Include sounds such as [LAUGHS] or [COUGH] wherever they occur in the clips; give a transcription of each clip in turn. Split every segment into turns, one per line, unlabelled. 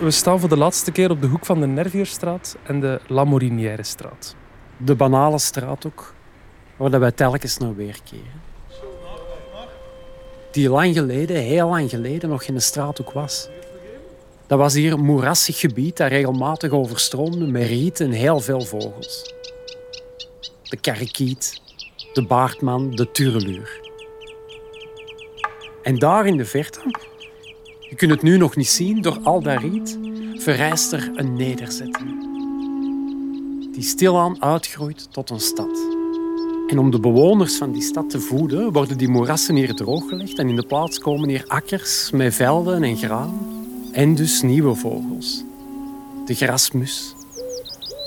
We staan voor de laatste keer op de hoek van de Nervierstraat en de La Morinière-straat.
De banale straat ook, waar wij telkens naar weerkeren. Die lang geleden, heel lang geleden, nog geen straat ook was. Dat was hier een moerassig gebied dat regelmatig overstroomde met riet en heel veel vogels. De karikiet, de baardman, de tureluur. En daar in de verte, je kunt het nu nog niet zien door al dat riet, verrijst er een nederzetting. Die stilaan uitgroeit tot een stad. En om de bewoners van die stad te voeden, worden die moerassen hier drooggelegd en in de plaats komen hier akkers met velden en graan. En dus nieuwe vogels. De grasmus,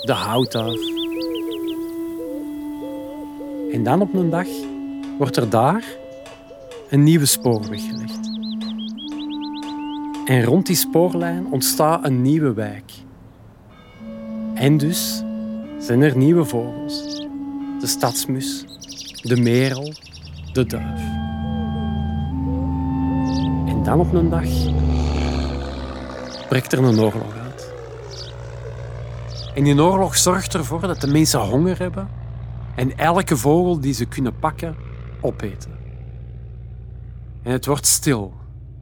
de houtduif. En dan op een dag wordt er daar een nieuwe spoorweg gelegd. En rond die spoorlijn ontstaat een nieuwe wijk. En dus zijn er nieuwe vogels. De stadsmus, de merel, de duif. En dan op een dag breekt er een oorlog uit. En die oorlog zorgt ervoor dat de mensen honger hebben en elke vogel die ze kunnen pakken, opeten. En het wordt stil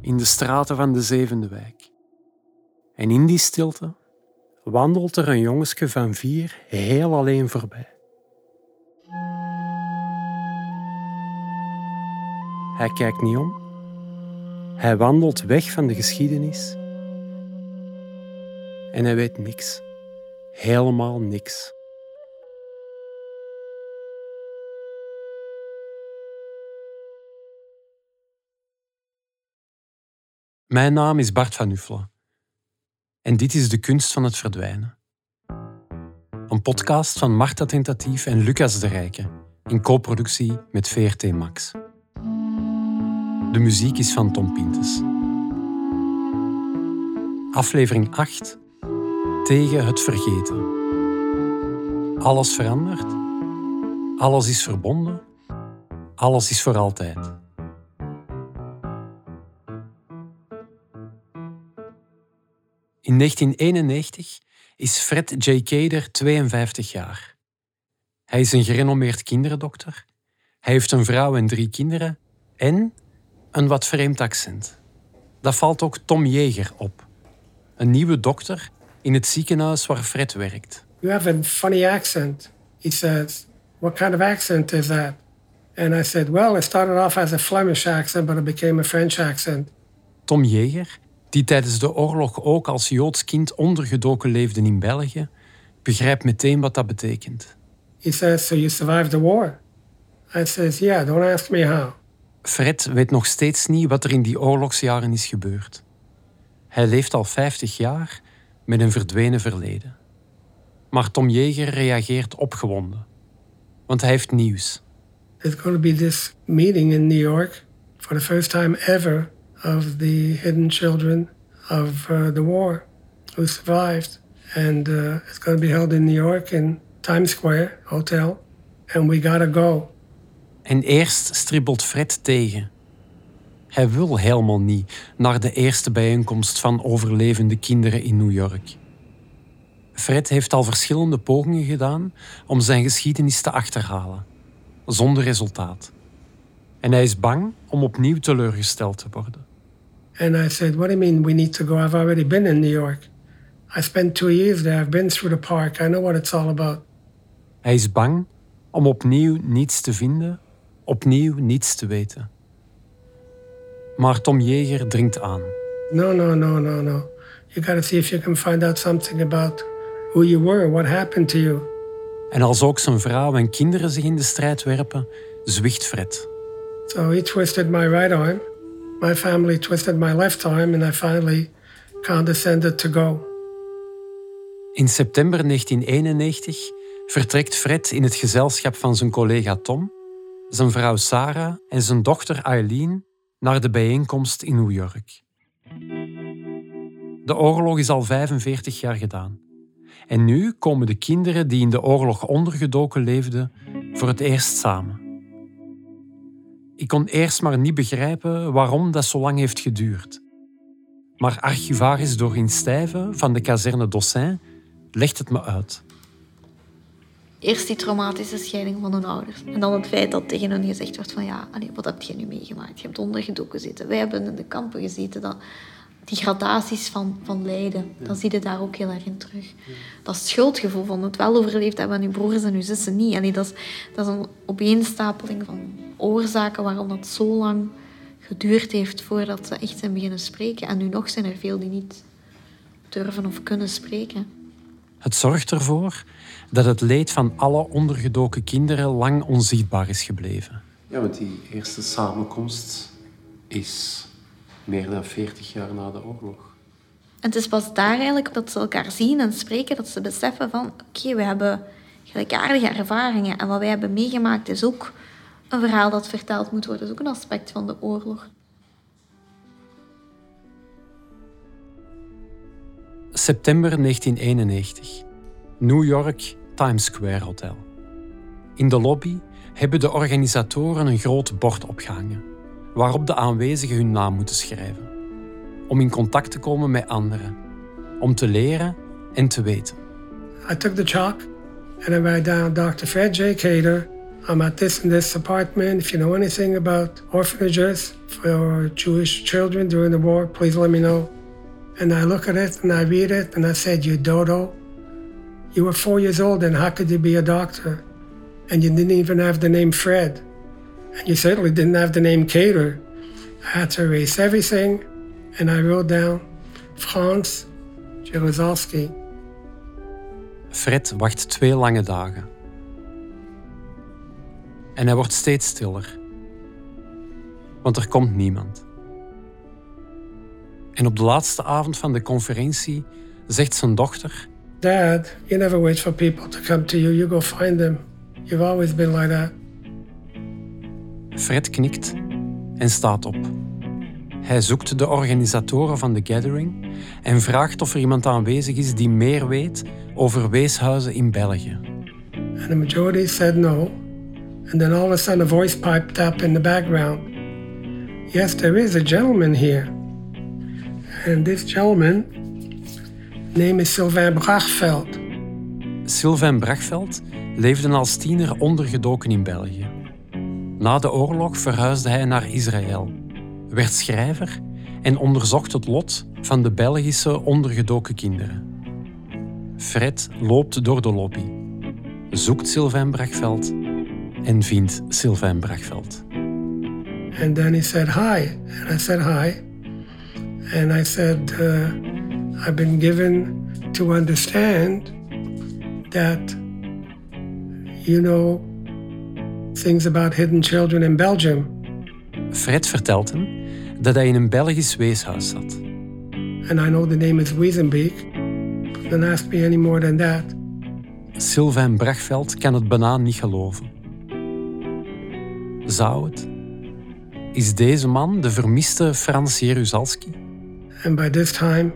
in de straten van de zevende wijk. En in die stilte wandelt er een jongensje van vier heel alleen voorbij. Hij kijkt niet om. Hij wandelt weg van de geschiedenis. En hij weet niks. Helemaal niks. Mijn naam is Bart van Uffelen. En dit is De Kunst van het Verdwijnen. Een podcast van Marta Tentatief en Lucas de Rijke in co-productie met VRT Max. De muziek is van Tom Pintes. Aflevering 8. Tegen het vergeten. Alles verandert. Alles is verbonden. Alles is voor altijd. In 1991 is Fred J. Kader 52 jaar. Hij is een gerenommeerd kinderdokter. Hij heeft een vrouw en drie kinderen en een wat vreemd accent. Dat valt ook Tom Jeger op. Een nieuwe dokter in het ziekenhuis waar Fred werkt.
You have a funny accent. He says, What kind of accent is that? And I said, Well, it started off as a Flemish accent, but it became a French accent.
Tom Jeger, die tijdens de oorlog ook als Joods kind ondergedoken leefde in België, begrijpt meteen wat dat betekent.
He says, So you survived the war? I says, Yeah, don't ask me how.
Fred weet nog steeds niet wat er in die oorlogsjaren is gebeurd. Hij leeft al 50 jaar met een verdwenen verleden. Maar Tom Jeger reageert opgewonden, want hij heeft nieuws.
There's going to be this meeting in New York for the first time ever of the hidden children of uh, the war who survived. And uh, it's going to be held in New York in Times Square Hotel. And we gotta go.
En eerst stribbelt Fred tegen. Hij wil helemaal niet naar de eerste bijeenkomst van overlevende kinderen in New York. Fred heeft al verschillende pogingen gedaan om zijn geschiedenis te achterhalen, zonder resultaat. En hij is bang om opnieuw teleurgesteld te worden.
And I said, What do you mean we need to go? I've already been in New York. I spent two years there. I've been through the park. I know what it's all about.
Hij is bang om opnieuw niets te vinden, opnieuw niets te weten. Maar Tom Jeger dringt aan.
No, no, no, no, no. You got to see if you can find out something about who you were, what happened to you.
En als ook zijn vrouw en kinderen zich in de strijd werpen, zwicht Fred.
So he twisted my right arm. My family twisted my left arm, and I finally condescended to go.
In september 1991 vertrekt Fred in het gezelschap van zijn collega Tom, zijn vrouw Sarah en zijn dochter Eileen naar de bijeenkomst in New York. De oorlog is al 45 jaar gedaan. En nu komen de kinderen die in de oorlog ondergedoken leefden voor het eerst samen. Ik kon eerst maar niet begrijpen waarom dat zo lang heeft geduurd.
Maar archivaris Doreen Stijven van de kazerne Dossin legt het me uit.
Eerst die traumatische scheiding van hun ouders. En dan het feit dat tegen hen gezegd wordt van ja, wat heb je nu meegemaakt? Je hebt ondergedoken gezeten. Wij hebben in de kampen gezeten. Dat, die gradaties van, van lijden, ja. dan zie je daar ook heel erg in terug. Dat schuldgevoel van het wel overleefd hebben en uw broers en uw zussen niet. En dat, is, dat is een opeenstapeling van oorzaken waarom dat zo lang geduurd heeft voordat ze echt zijn beginnen spreken. En nu nog zijn er veel die niet durven of kunnen spreken.
Het zorgt ervoor dat het leed van alle ondergedoken kinderen lang onzichtbaar is gebleven.
Ja, want die eerste samenkomst is meer dan 40 jaar na de oorlog.
En het is pas daar eigenlijk dat ze elkaar zien en spreken, dat ze beseffen van oké, we hebben gelijkaardige ervaringen en wat wij hebben meegemaakt is ook een verhaal dat verteld moet worden, is ook een aspect van de oorlog.
September 1991. New York, Times Square Hotel. In de lobby hebben de organisatoren een groot bord opgehangen waarop de aanwezigen hun naam moeten schrijven. Om in contact te komen met anderen. Om te leren en te weten.
I took the chalk and I write down Dr. Fred J. Cater. I'm at this and this apartment. If you know anything about orphanages for Jewish children during the war, please let me know. And I look at it and I read it and I said, You dodo. You were four years old and how could you be a doctor? And you didn't even have the name Fred. And you certainly didn't have the name Cater. I had to erase everything, and I wrote down Frans Jaruzelski.
Fred wacht twee lange dagen. En hij wordt steeds stiller. Want er komt niemand. En op de laatste avond van de conferentie zegt zijn dochter:
Dad, you never wait for people to come to you. You go find them. You've always been like that.
Fred knikt en staat op. Hij zoekt de organisatoren van de gathering en vraagt of er iemand aanwezig is die meer weet over weeshuizen in België.
And the majority said no. And then all of a sudden a voice piped up in the background. Yes, there is a gentleman here. And this gentleman name is Sylvain Brachveld.
Sylvain Brachveld leefde als tiener ondergedoken in België. Na de oorlog verhuisde hij naar Israël, werd schrijver en onderzocht het lot van de Belgische ondergedoken kinderen. Fred loopt door de lobby, zoekt Sylvain Brachveld en vindt Sylvain Brachveld.
And then he said hi, and I said hi, and I said uh, I've been given to understand that you know things about hidden children in Belgium.
Fred vertelt hem dat hij in een Belgisch weeshuis zat.
And I know the name is Wiesenbeek. Don't ask me any more than that.
Sylvain Brachveld kan het bijna niet geloven. Zou het? Is deze man de vermiste Frans Jeruzalski?
And by this time,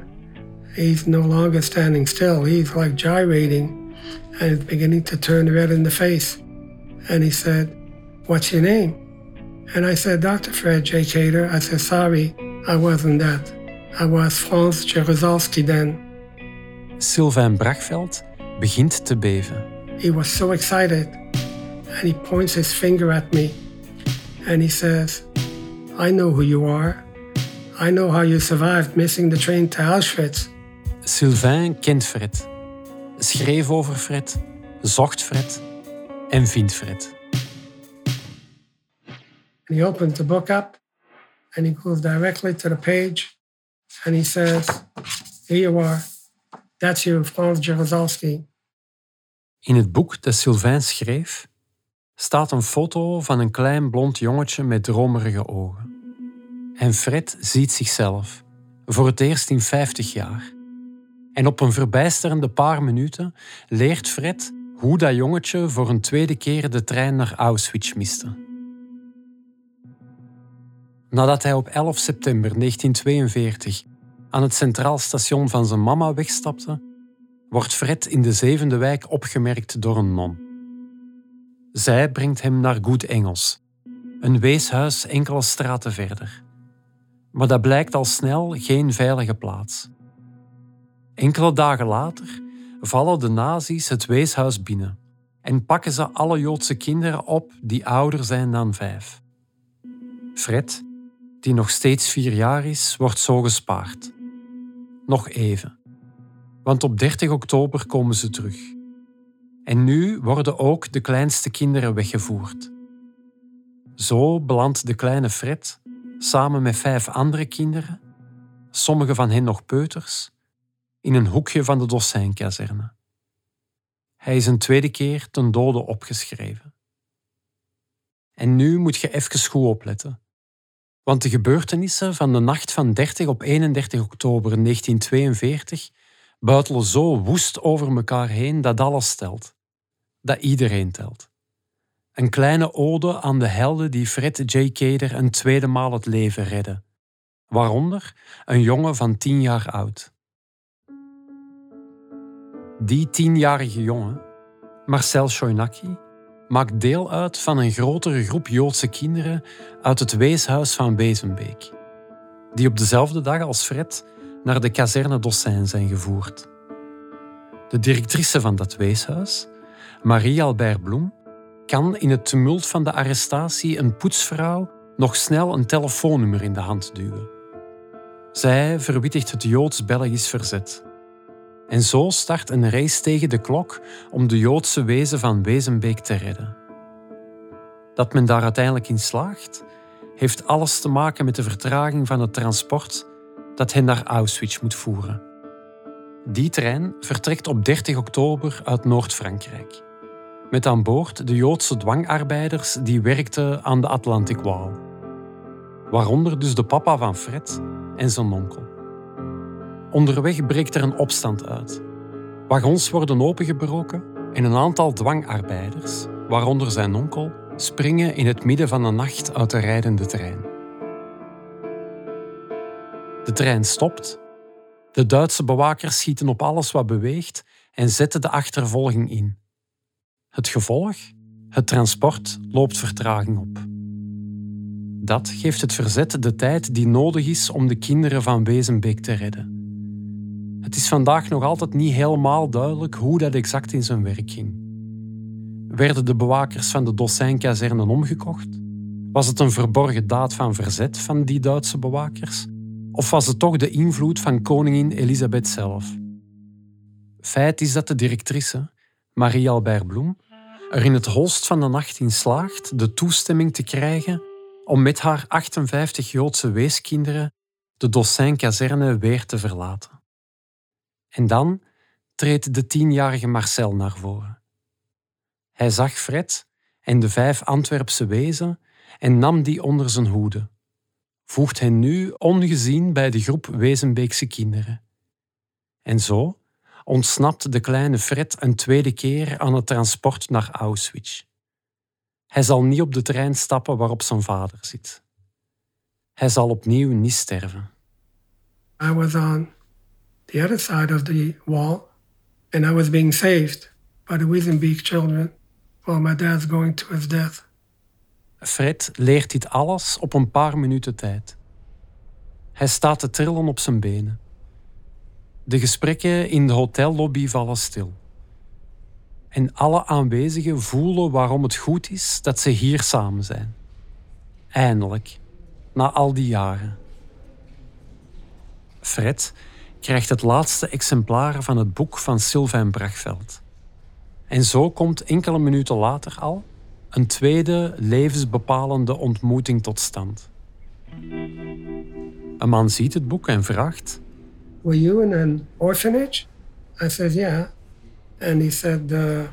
he's no longer standing still. He's like gyrating and it's beginning to turn red in the face. And he said, What's your name? And I said, Dr. Fred J. Cater. I said, Sorry, I wasn't that. I was Frans Jaruzelski then.
Sylvain Brachveld begint te beven.
He was so excited and he points his finger at me and he says, I know who you are. I know how you survived missing the train to Auschwitz.
Sylvain kent Fred, schreef over Fred, zocht Fred en vindt Fred.
And he opens the book up and he goes directly to the page and he says, Here you are. That's you, Frans Jaruzelski.
In het boek dat Sylvain schreef, staat een foto van een klein blond jongetje met dromerige ogen. En Fred ziet zichzelf, voor het eerst in 50 jaar. En op een verbijsterende paar minuten leert Fred hoe dat jongetje voor een tweede keer de trein naar Auschwitz miste. Nadat hij op 11 september 1942 aan het centraal station van zijn mama wegstapte, wordt Fred in de zevende wijk opgemerkt door een non. Zij brengt hem naar Goed Engels, een weeshuis enkele straten verder. Maar dat blijkt al snel geen veilige plaats. Enkele dagen later vallen de nazi's het weeshuis binnen en pakken ze alle Joodse kinderen op die ouder zijn dan vijf. Fred, die nog steeds vier jaar is, wordt zo gespaard. Nog even. Want op 30 oktober komen ze terug. En nu worden ook de kleinste kinderen weggevoerd. Zo belandt de kleine Fred samen met vijf andere kinderen, sommige van hen nog peuters, in een hoekje van de Dossijnkazerne. Hij is een tweede keer ten dode opgeschreven. En nu moet je even goed opletten. Want de gebeurtenissen van de nacht van 30 op 31 oktober 1942 buitelen zo woest over elkaar heen dat alles telt. Dat iedereen telt. Een kleine ode aan de helden die Fred J. Kader een tweede maal het leven redden. Waaronder een jongen van tien jaar oud. Die tienjarige jongen, Marcel Shoinaki, maakt deel uit van een grotere groep Joodse kinderen uit het weeshuis van Wezenbeek, die op dezelfde dag als Fred naar de kazerne Dossin zijn gevoerd. De directrice van dat weeshuis, Marie-Albert Bloem, kan in het tumult van de arrestatie een poetsvrouw nog snel een telefoonnummer in de hand duwen. Zij verwittigt het Joods-Belgisch verzet. En zo start een race tegen de klok om de Joodse wezen van Wezenbeek te redden. Dat men daar uiteindelijk in slaagt, heeft alles te maken met de vertraging van het transport dat hen naar Auschwitz moet voeren. Die trein vertrekt op 30 oktober uit Noord-Frankrijk. Met aan boord de Joodse dwangarbeiders die werkten aan de Atlantikwaal. Waaronder dus de papa van Fred en zijn onkel. Onderweg breekt er een opstand uit. Wagons worden opengebroken en een aantal dwangarbeiders, waaronder zijn onkel, springen in het midden van de nacht uit de rijdende trein. De trein stopt. De Duitse bewakers schieten op alles wat beweegt en zetten de achtervolging in. Het gevolg? Het transport loopt vertraging op. Dat geeft het verzet de tijd die nodig is om de kinderen van Wezenbeek te redden. Het is vandaag nog altijd niet helemaal duidelijk hoe dat exact in zijn werk ging. Werden de bewakers van de Dossijnkazernen omgekocht? Was het een verborgen daad van verzet van die Duitse bewakers? Of was het toch de invloed van koningin Elisabeth zelf? Feit is dat de directrice, Marie-Albert Bloem, er in het holst van de nacht in slaagt de toestemming te krijgen om met haar 58 Joodse weeskinderen de Dossin-kazerne weer te verlaten. En dan treedt de tienjarige Marcel naar voren. Hij zag Fred en de vijf Antwerpse wezen en nam die onder zijn hoede, voegt hen nu ongezien bij de groep Wezenbeekse kinderen. En zo ontsnapt de kleine Fred een tweede keer aan het transport naar Auschwitz. Hij zal niet op de trein stappen waarop zijn vader zit. Hij zal opnieuw niet sterven.
I was on the other side of the wall and I was being saved by the Wiesenbeek children while my dad's going to his death.
Fred leert dit alles op een paar minuten tijd. Hij staat te trillen op zijn benen. De gesprekken in de hotellobby vallen stil. En alle aanwezigen voelen waarom het goed is dat ze hier samen zijn. Eindelijk, na al die jaren. Fred krijgt het laatste exemplaar van het boek van Sylvain Brachveld. En zo komt enkele minuten later al een tweede levensbepalende ontmoeting tot stand. Een man ziet het boek en vraagt:
Were you in an orphanage? I said, Yeah. And he said, uh,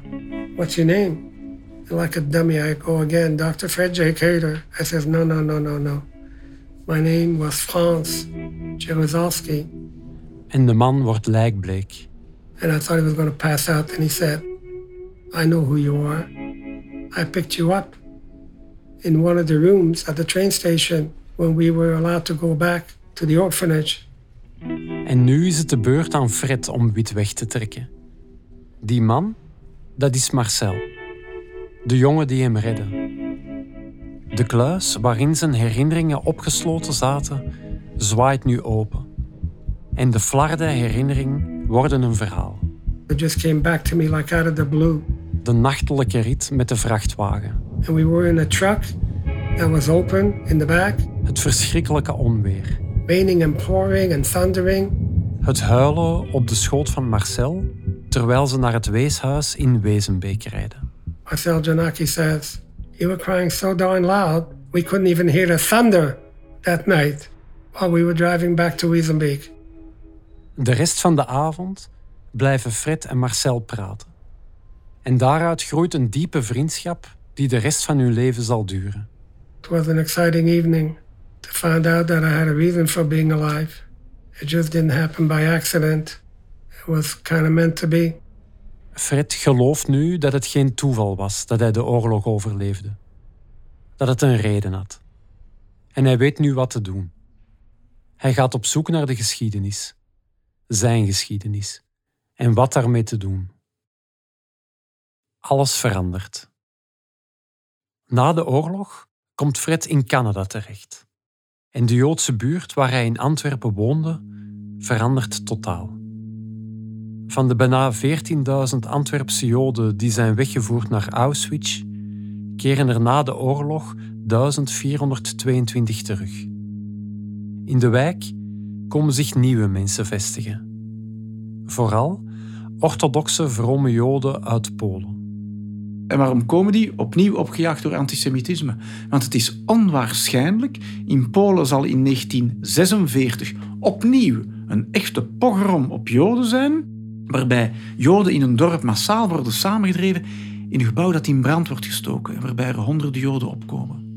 What's your name? Like a dummy, I go again, Dr. Fred J. Cater. I said, No, no, no, no, no. My name was Franz Jaruzelski.
En de man wordt lijkbleek.
And I thought he was going to pass out. And he said, I know who you are. I picked you up in one of the rooms at the train station when we were allowed to go back to the orphanage.
En nu is het de beurt aan Fred om wit weg te trekken. Die man, dat is Marcel. De jongen die hem redde. De kluis waarin zijn herinneringen opgesloten zaten, zwaait nu open. En de flarde herinnering worden een verhaal.
It just came back to me like out of the blue.
De nachtelijke rit met de vrachtwagen.
And we were in a truck that was open in the back,
Het verschrikkelijke onweer.
Pouring and thundering.
Het huilen op de schoot van Marcel terwijl ze naar het weeshuis in Wezenbeek rijden.
Marcel Janaki says, You were crying so darn loud, we couldn't even hear the thunder that night while we were driving back to Wiesenbeek.
De rest van de avond blijven Fred en Marcel praten. En daaruit groeit een diepe vriendschap die de rest van hun leven zal duren.
It was an exciting evening to find out that I had a reason for being alive. It just didn't happen by accident. It was kind of meant to be.
Fred gelooft nu dat het geen toeval was dat hij de oorlog overleefde. Dat het een reden had. En hij weet nu wat te doen. Hij gaat op zoek naar de geschiedenis. Zijn geschiedenis. En wat daarmee te doen. Alles verandert. Na de oorlog komt Fred in Canada terecht. En de Joodse buurt waar hij in Antwerpen woonde, verandert totaal. Van de bijna 14.000 Antwerpse Joden die zijn weggevoerd naar Auschwitz, keren er na de oorlog 1422 terug. In de wijk komen zich nieuwe mensen vestigen. Vooral orthodoxe vrome Joden uit Polen.
En waarom komen die? Opnieuw opgejaagd door antisemitisme. Want het is onwaarschijnlijk. In Polen zal in 1946 opnieuw een echte pogrom op Joden zijn, waarbij Joden in een dorp massaal worden samengedreven in een gebouw dat in brand wordt gestoken en waarbij er honderden Joden opkomen.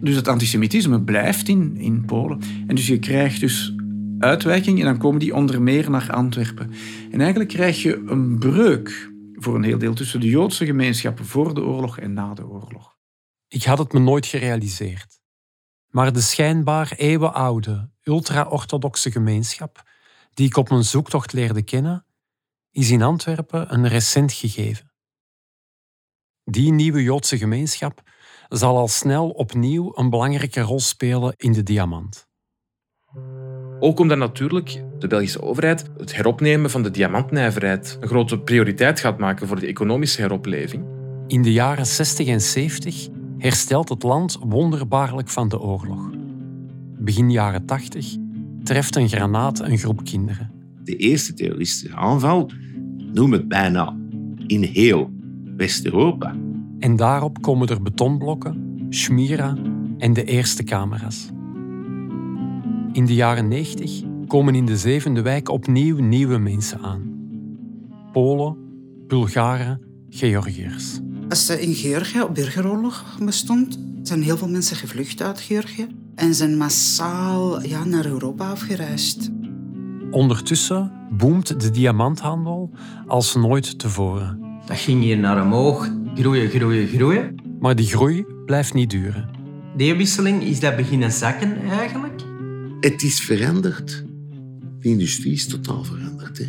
Dus het antisemitisme blijft in, in Polen. En dus je krijgt dus uitwijking en dan komen die onder meer naar Antwerpen. En eigenlijk krijg je een breuk voor een heel deel tussen de Joodse gemeenschappen voor de oorlog en na de oorlog.
Ik had het me nooit gerealiseerd. Maar de schijnbaar eeuwenoude, ultra-orthodoxe gemeenschap, die ik op mijn zoektocht leerde kennen, is in Antwerpen een recent gegeven. Die nieuwe Joodse gemeenschap zal al snel opnieuw een belangrijke rol spelen in de diamant.
Ook omdat natuurlijk de Belgische overheid het heropnemen van de diamantnijverheid een grote prioriteit gaat maken voor de economische heropleving.
In de jaren 60 en 70 herstelt het land wonderbaarlijk van de oorlog. Begin jaren 80 treft een granaat een groep kinderen.
De eerste terroristische aanval noem het bijna in heel West-Europa.
En daarop komen er betonblokken, schmira en de eerste camera's. In de jaren 90 komen in de zevende wijk opnieuw nieuwe mensen aan. Polen, Bulgaren, Georgiërs.
Als er in Georgië op burgeroorlog bestond, zijn heel veel mensen gevlucht uit Georgië en zijn massaal ja, naar Europa afgereisd.
Ondertussen boomt de diamanthandel als nooit tevoren.
Dat ging hier naar omhoog, groeien, groeien, groeien.
Maar die groei blijft niet duren.
Die wisseling is dat beginnen zakken eigenlijk.
Het is veranderd. De industrie is totaal veranderd. Hè?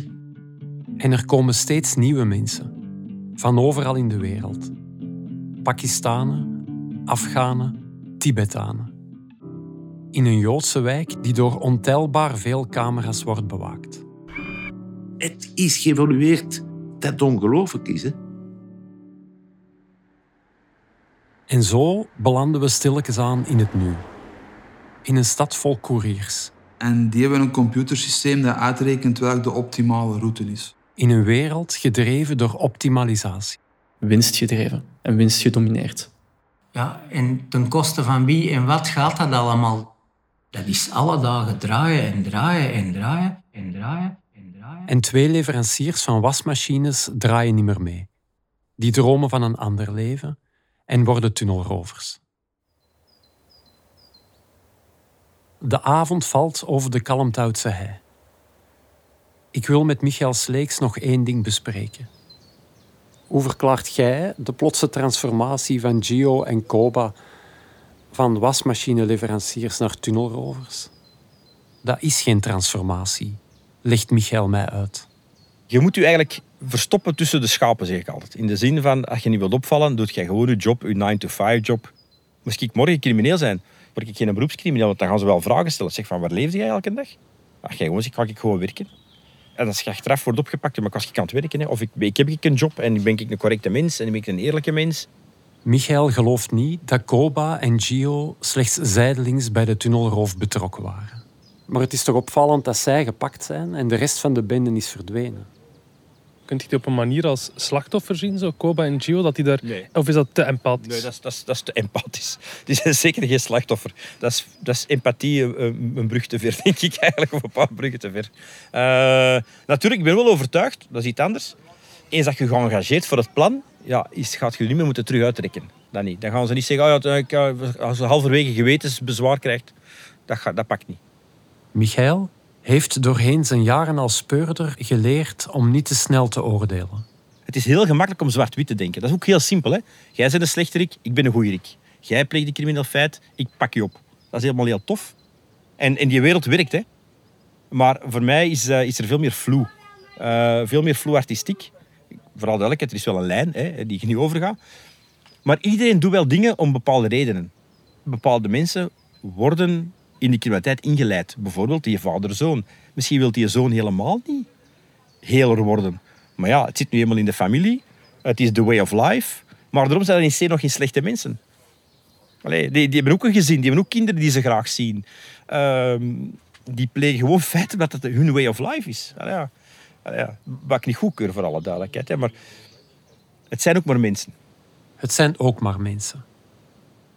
En er komen steeds nieuwe mensen. Van overal in de wereld. Pakistanen, Afghanen, Tibetanen. In een Joodse wijk die door ontelbaar veel camera's wordt bewaakt.
Het is geëvolueerd dat ongelooflijk is. Hè?
En zo belanden we stilletjes aan in het nu. In een stad vol couriers.
En die hebben een computersysteem dat uitrekent welk de optimale route is.
In een wereld gedreven door optimalisatie.
Winstgedreven en winstgedomineerd.
Ja, en ten koste van wie en wat gaat dat allemaal? Dat is alle dagen draaien en draaien en draaien en draaien en draaien.
En twee leveranciers van wasmachines draaien niet meer mee. Die dromen van een ander leven en worden tunnelrovers. De avond valt over de Kalmthoutse hei. Ik wil met Michael Sleeks nog één ding bespreken. Hoe verklaart jij de plotse transformatie van Gio en Koba van wasmachineleveranciers naar tunnelrovers? Dat is geen transformatie, legt Michael mij uit.
Je moet je eigenlijk verstoppen tussen de schapen, zeg ik altijd. In de zin van, als je niet wilt opvallen, doe je gewoon je job, je 9-to-5 job. Moest ik morgen crimineel zijn, word ik geen beroepscrimineel, want dan gaan ze wel vragen stellen. Zeg van, waar leefde jij elke dag? Ach, jij gewoon, ik ga ik gewoon werken. En als je achteraf wordt opgepakt, maar als ik aan het werken, hè, of ik, ik heb ik een job en ben ik een correcte mens en ben ik een eerlijke mens.
Michael gelooft niet dat Koba en Gio slechts zijdelings bij de tunnelroof betrokken waren. Maar het is toch opvallend dat zij gepakt zijn en de rest van de bende is verdwenen.
Kunt je die op een manier als slachtoffer zien, zo Koba en Gio, dat die daar...
Nee.
Of is dat te empathisch?
Nee, dat is, dat is, dat is te empathisch. [LAUGHS] Die zijn zeker geen slachtoffer. Dat is, dat is empathie een, een- een brug te ver, [LAUGHS] denk ik eigenlijk. Of een paar bruggen te ver. Eh, natuurlijk, ik ben wel overtuigd. Dat is iets anders. Eens dat je engageert voor het plan, ja, is, gaat je niet meer moeten terug uittrekken. Dat niet. Dan gaan ze niet zeggen, oh ja, ik, eh, als je halverwege gewetensbezwaar krijgt, dat, gaat, dat pakt niet.
Michael heeft doorheen zijn jaren als speurder geleerd om niet te snel te oordelen.
Het is heel gemakkelijk om zwart-wit te denken. Dat is ook heel simpel. Hè? Jij bent een slechterik, ik ben een goeierik. Jij pleegt een crimineel feit, ik pak je op. Dat is helemaal heel tof. En in die wereld werkt, hè. Maar voor mij is, eh, is er veel meer vloe. Eh, veel meer vloe artistiek. Vooral duidelijkheid, er is wel een lijn hè, die je niet overgaat. Maar iedereen doet wel dingen om bepaalde redenen. Bepaalde mensen worden in die criminaliteit ingeleid. Bijvoorbeeld die vader-zoon. Misschien wil die zoon helemaal niet heler worden. Maar ja, het zit nu eenmaal in de familie. Het is the way of life. Maar daarom zijn er in C nog geen slechte mensen. Allee, die, die hebben ook een gezin, die hebben ook kinderen die ze graag zien. Ehm, die plegen gewoon [LAUGHS] feiten dat het hun way of life is. Allee. Wat ik niet goedkeur voor alle duidelijkheid. Hè. Maar het zijn ook maar mensen.
Het zijn ook maar mensen.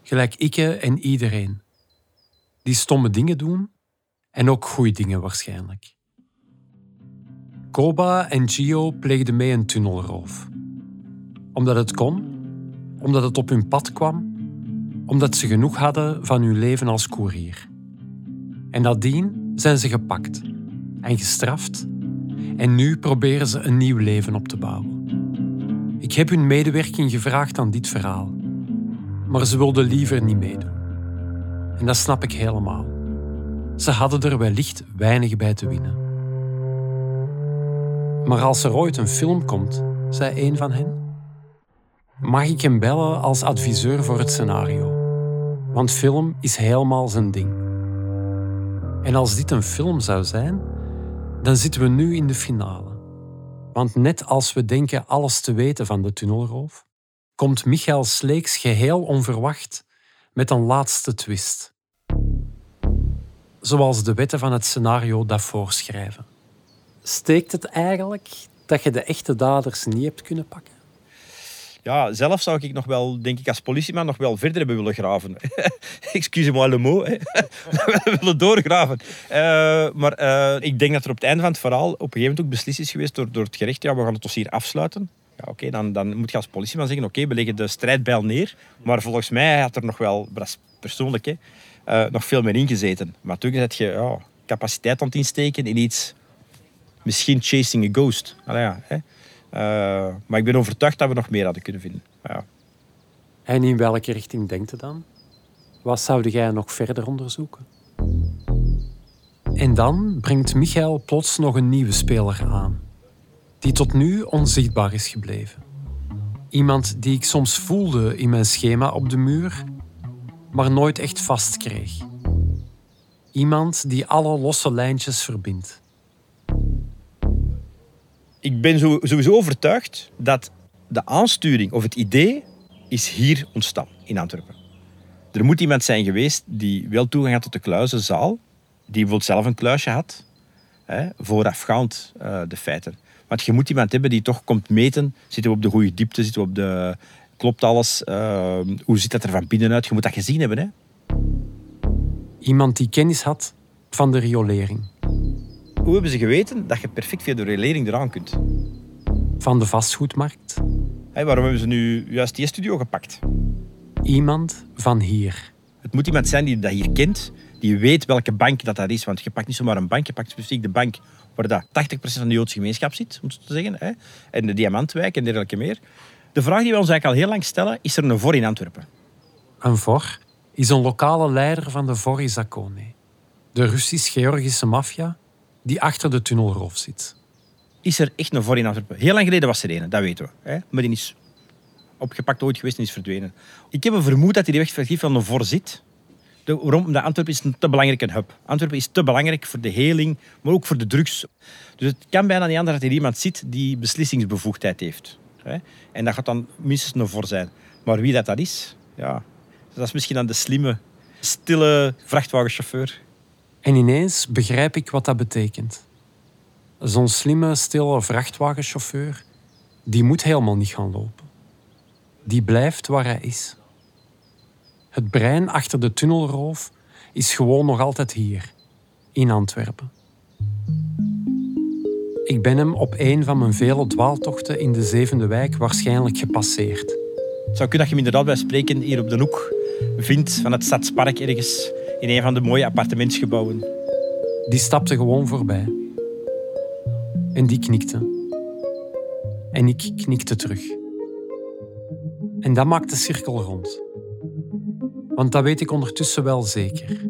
Gelijk ik en iedereen. Die stomme dingen doen en ook goede dingen waarschijnlijk. Koba en Gio pleegden mee een tunnelroof. Omdat het kon, omdat het op hun pad kwam, omdat ze genoeg hadden van hun leven als koerier. En nadien zijn ze gepakt en gestraft en nu proberen ze een nieuw leven op te bouwen. Ik heb hun medewerking gevraagd aan dit verhaal, maar ze wilden liever niet meedoen. En dat snap ik helemaal. Ze hadden er wellicht weinig bij te winnen. Maar als er ooit een film komt, zei een van hen, mag ik hem bellen als adviseur voor het scenario. Want film is helemaal zijn ding. En als dit een film zou zijn, dan zitten we nu in de finale. Want net als we denken alles te weten van de tunnelroof, komt Michael Sleeks geheel onverwacht met een laatste twist. Zoals de wetten van het scenario dat voorschrijven. Steekt het eigenlijk dat je de echte daders niet hebt kunnen pakken?
Ja, zelf zou ik nog wel, denk ik, als politieman nog wel verder hebben willen graven. [LAUGHS] Excusez-moi le mot. [LAUGHS] Willen doorgraven. Eh, maar eh, ik denk dat er op het einde van het verhaal op een gegeven moment ook beslist is geweest door, door het gerecht. Ja, we gaan het dossier afsluiten. Ja, oké, dan, dan moet je als politieman zeggen, oké, we leggen de strijdbijl neer. Maar volgens mij had er nog wel, dat persoonlijk, hè, eh, nog veel meer ingezeten. Maar toen zet je ja, capaciteit aan het insteken in iets, misschien chasing a ghost. Ja, hè. Eh, maar ik ben overtuigd dat we nog meer hadden kunnen vinden. Ja.
En in welke richting denkt u dan? Wat zou jij nog verder onderzoeken? En dan brengt Michael plots nog een nieuwe speler aan, die tot nu onzichtbaar is gebleven. Iemand die ik soms voelde in mijn schema op de muur, maar nooit echt vast kreeg. Iemand die alle losse lijntjes verbindt.
Ik ben sowieso overtuigd dat de aansturing of het idee is hier ontstaan, in Antwerpen. Er moet iemand zijn geweest die wel toegang had tot de kluizenzaal, die bijvoorbeeld zelf een kluisje had, hè, voorafgaand eh, de feiten. Want je moet iemand hebben die toch komt meten, zitten we op de goede diepte, zitten we op de... Klopt alles? Eh, hoe ziet dat er van binnenuit? Je moet dat gezien hebben, hè?
Iemand die kennis had van de riolering,
Hoe hebben ze geweten dat je perfect via de relering eraan kunt?
van de vastgoedmarkt,
waarom hebben ze nu juist die studio gepakt?
iemand van hier.
Het moet iemand zijn die dat hier kent, die weet welke bank dat, dat is. Want je pakt niet zomaar een bank, je pakt specifiek de bank waar dat 80% van de Joodse gemeenschap zit, om het zo te zeggen. Hè? En de Diamantwijk en dergelijke meer. De vraag die we ons eigenlijk al heel lang stellen, is er een voor in Antwerpen?
Een VOR is een lokale leider van de VOR Zakone, de Russisch-Georgische maffia die achter de tunnelroof zit.
Is er echt een voor in Antwerpen? Heel lang geleden was er een, dat weten we. Hè? Maar die is opgepakt ooit geweest en is verdwenen. Ik heb een vermoed dat hij effectief van een voor zit. De, waarom? Antwerpen is een te belangrijke hub. Antwerpen is te belangrijk voor de heling, maar ook voor de drugs. Dus het kan bijna niet anders dat er iemand zit die beslissingsbevoegdheid heeft. En dat gaat dan minstens nog voor zijn. Maar wie dat, dat is, ja, dat is misschien dan de slimme, stille vrachtwagenchauffeur.
En ineens begrijp ik wat dat betekent. Zo'n slimme, stille vrachtwagenchauffeur, die moet helemaal niet gaan lopen. Die blijft waar hij is. Het brein achter de tunnelroof is gewoon nog altijd hier, in Antwerpen. Ik ben hem op een van mijn vele dwaaltochten in de zevende wijk waarschijnlijk gepasseerd.
Het zou kunnen dat je hem inderdaad bij spreken hier op de hoek vindt van het Stadspark ergens in een van de mooie appartementsgebouwen.
Die stapte gewoon voorbij. En die knikte. En ik knikte terug. En dat maakt de cirkel rond. Want dat weet ik ondertussen wel zeker.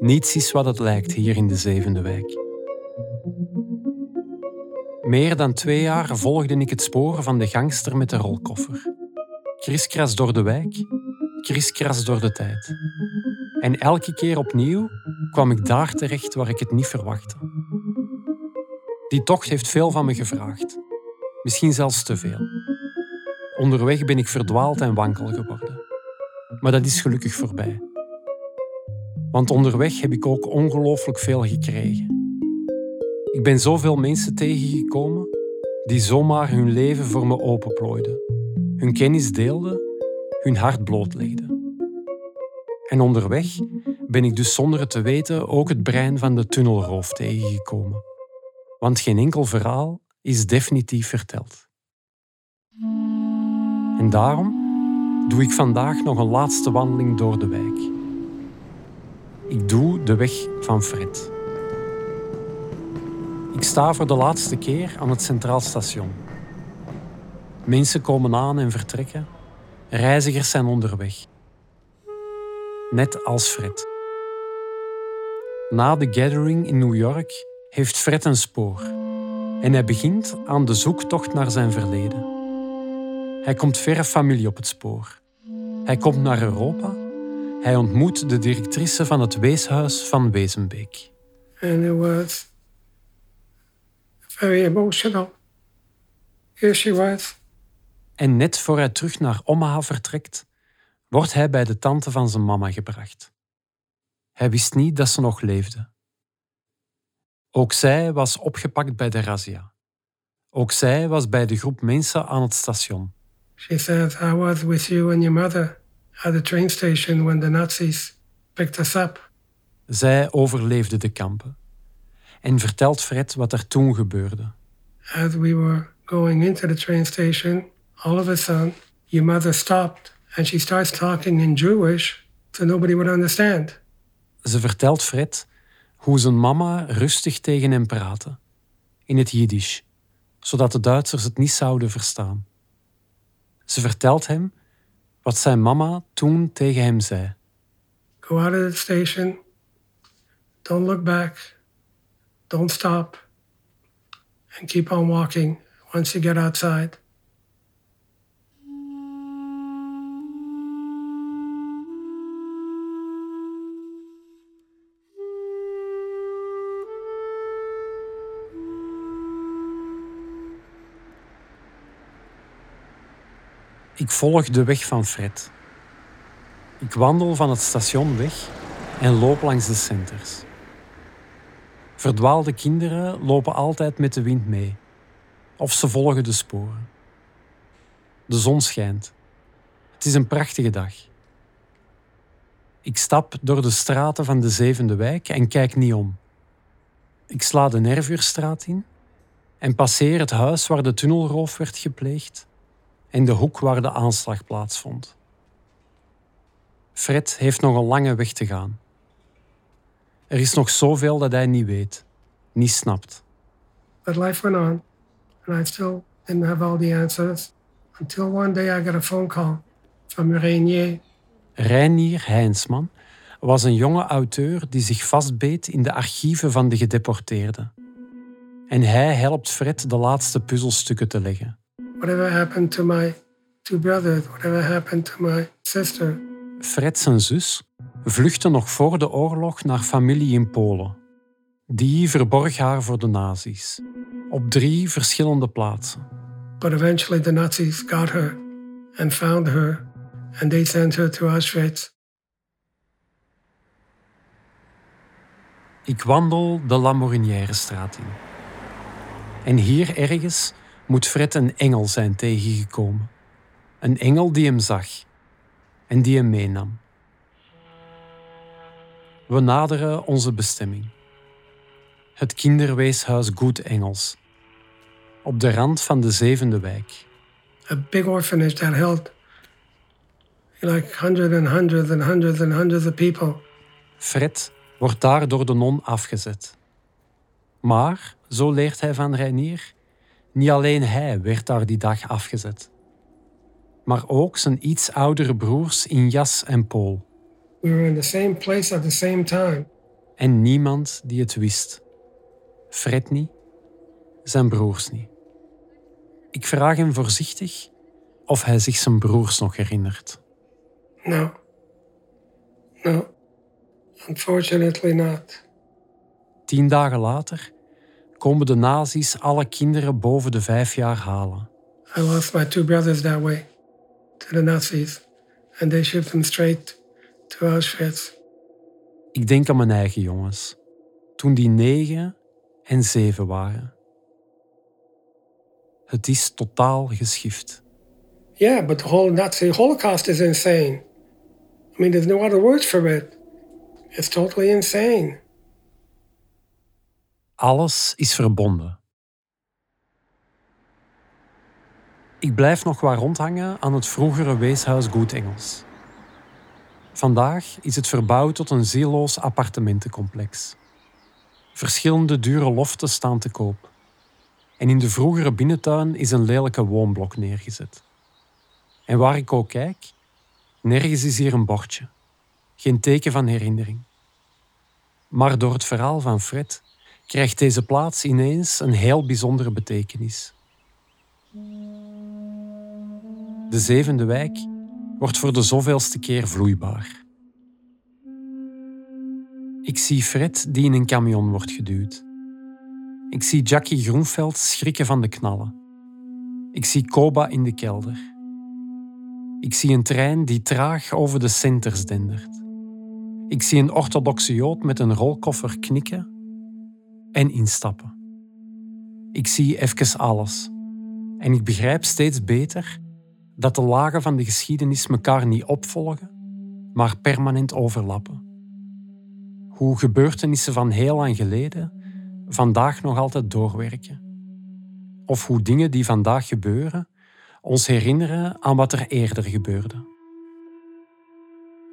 Niets is wat het lijkt hier in de zevende wijk. Meer dan twee jaar volgde ik het spoor van de gangster met de rolkoffer. Kriskras door de wijk, kriskras door de tijd. En elke keer opnieuw kwam ik daar terecht waar ik het niet verwachtte. Die tocht heeft veel van me gevraagd. Misschien zelfs te veel. Onderweg ben ik verdwaald en wankel geworden. Maar dat is gelukkig voorbij. Want onderweg heb ik ook ongelooflijk veel gekregen. Ik ben zoveel mensen tegengekomen die zomaar hun leven voor me openplooiden, hun kennis deelden, hun hart blootlegden. En onderweg ben ik dus zonder het te weten ook het brein van de tunnelroof tegengekomen. Want geen enkel verhaal is definitief verteld. En daarom doe ik vandaag nog een laatste wandeling door de wijk. Ik doe de weg van Fred. Ik sta voor de laatste keer aan het Centraal Station. Mensen komen aan en vertrekken. Reizigers zijn onderweg. Net als Fred. Na de gathering in New York heeft Fred een spoor. En hij begint aan de zoektocht naar zijn verleden. Hij komt verre familie op het spoor. Hij komt naar Europa. Hij ontmoet de directrice van het weeshuis van Wezenbeek.
It was very emotional. Here she was.
En net voor hij terug naar Omaha vertrekt, wordt hij bij de tante van zijn mama gebracht. Hij wist niet dat ze nog leefde. Ook zij was opgepakt bij de razzia. Ook zij was bij de groep mensen aan het station.
She said, I was with you and your mother at the train station when the Nazis picked us up.
Zij overleefde de kampen en vertelt Fred wat er toen gebeurde.
As we were going into the train station, all of a sudden, your mother stopped and she starts talking in Jewish so nobody would understand.
Ze vertelt Fred hoe zijn mama rustig tegen hem praatte, in het Jiddisch, zodat de Duitsers het niet zouden verstaan. Ze vertelt hem wat zijn mama toen tegen hem zei.
Go out of the station. Don't look back. Stop. And keep on walking once you get outside.
Ik volg de weg van Fred. Ik wandel van het station weg en loop langs de centers. Verdwaalde kinderen lopen altijd met de wind mee, of ze volgen de sporen. De zon schijnt. Het is een prachtige dag. Ik stap door de straten van de zevende wijk en kijk niet om. Ik sla de Nervuurstraat in en passeer het huis waar de tunnelroof werd gepleegd en de hoek waar de aanslag plaatsvond. Fred heeft nog een lange weg te gaan. Er is nog zoveel dat hij niet weet, niet snapt.
But life went on, and I still didn't have all the answers until one day I got a phone call from Renier.
Reinier Heinsman was een jonge auteur die zich vastbeet in de archieven van de gedeporteerden. En hij helpt Fred de laatste puzzelstukken te leggen.
Whatever happened to my two brothers, whatever happened to my sister.
Fred zijn zus vluchtte nog voor de oorlog naar familie in Polen. Die verborg haar voor de nazi's, op drie verschillende plaatsen.
But eventually the Nazis got her and found her and they sent her to Auschwitz.
Ik wandel de Lamorinière-straat in. En hier ergens moet Fred een engel zijn tegengekomen. Een engel die hem zag en die hem meenam. We naderen onze bestemming. Het kinderweeshuis Goed Engels. Op de rand van de zevende wijk.
A big orphanage that held like hundreds and hundreds and hundreds and hundreds of people.
Fred wordt daar door de non afgezet. Maar, zo leert hij van Reinier, niet alleen hij werd daar die dag afgezet, maar ook zijn iets oudere broers in Jas en Pool.
We were in the same place at the same time.
En niemand die het wist. Fred niet, zijn broers niet. Ik vraag hem voorzichtig of hij zich zijn broers nog herinnert.
No. No. Unfortunately not.
Tien dagen later komen de nazi's alle kinderen boven de vijf jaar halen.
I lost my two brothers that way to the Nazis, and they shipped them straight to Auschwitz.
Ik denk aan mijn eigen jongens, toen die negen en zeven waren. Het is totaal geschift.
Yeah, but the whole Nazi Holocaust is insane. I mean, there's no other words for it. It's totally insane.
Alles is verbonden. Ik blijf nog wat rondhangen aan het vroegere weeshuis Goed Engels. Vandaag is het verbouwd tot een zieloos appartementencomplex. Verschillende dure loften staan te koop. En in de vroegere binnentuin is een lelijke woonblok neergezet. En waar ik ook kijk, nergens is hier een bordje. Geen teken van herinnering. Maar door het verhaal van Fred krijgt deze plaats ineens een heel bijzondere betekenis. De zevende wijk wordt voor de zoveelste keer vloeibaar. Ik zie Fred die in een camion wordt geduwd. Ik zie Jackie Groenveld schrikken van de knallen. Ik zie Koba in de kelder. Ik zie een trein die traag over de centers dendert. Ik zie een orthodoxe jood met een rolkoffer knikken en instappen. Ik zie even alles. En ik begrijp steeds beter dat de lagen van de geschiedenis elkaar niet opvolgen, maar permanent overlappen. Hoe gebeurtenissen van heel lang geleden vandaag nog altijd doorwerken. Of hoe dingen die vandaag gebeuren ons herinneren aan wat er eerder gebeurde.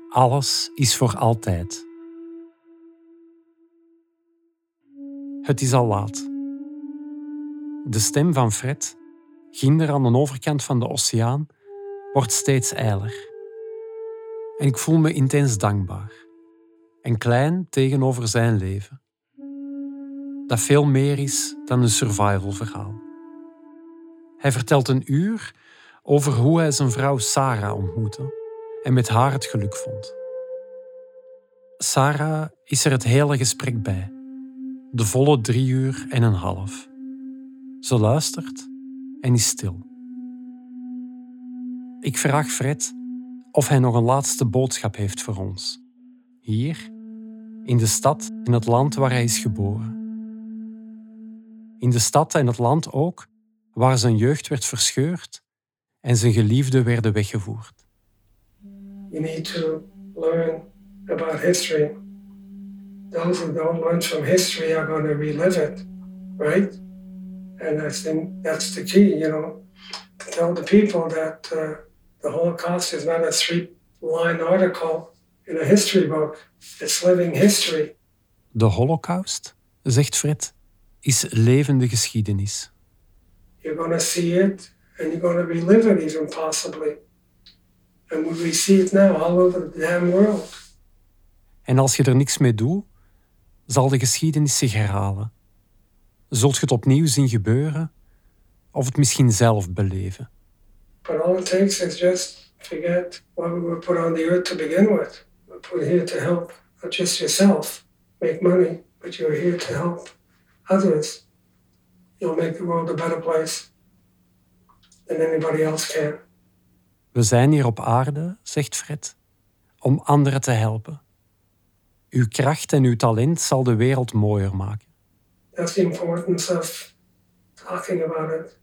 Alles is voor altijd. Het is al laat. De stem van Fred, ginder aan de overkant van de oceaan, wordt steeds eiler. En ik voel me intens dankbaar en klein tegenover zijn leven. Dat veel meer is dan een survival verhaal. Hij vertelt een uur over hoe hij zijn vrouw Sarah ontmoette en met haar het geluk vond. Sarah is er het hele gesprek bij, de volle drie uur en een half. Ze luistert en is stil. Ik vraag Fred of hij nog een laatste boodschap heeft voor ons. Hier, in de stad in het land waar hij is geboren. In de stad en het land ook waar zijn jeugd werd verscheurd en zijn geliefden werden weggevoerd.
You need to learn about history. Those who don't learn from history are going to relive it, right? And I think that's the key, you know, to tell the people that uh, the Holocaust is not a three line article in a history book, it's living history.
De Holocaust, zegt Fred, is levende geschiedenis.
You're going to see it and you're going to relive it even possibly. And we see it now all over the damn world.
En als je er niks mee doet, zal de geschiedenis zich herhalen. Zult je het opnieuw zien gebeuren of het misschien zelf beleven?
But all it takes is just forget why we were put on the earth to begin with. put here to help not just yourself make money, but you're here to help others. You'll make the world a better place than anybody else can.
We zijn hier op aarde, zegt Fred, om anderen te helpen. Uw kracht en uw talent zal de wereld mooier maken.
That's the importance of talking about it.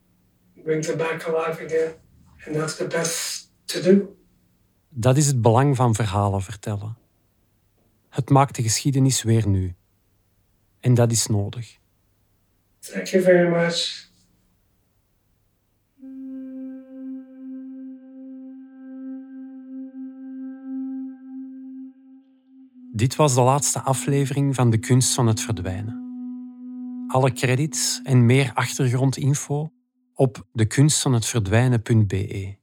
It brings it back alive again. And that's the best to do.
Dat is het belang van verhalen vertellen. Het maakt de geschiedenis weer nu. En dat is nodig.
Thank you very much.
Dit was de laatste aflevering van De Kunst van het Verdwijnen. Alle credits en meer achtergrondinfo op dekunstvanhetverdwijnen.be.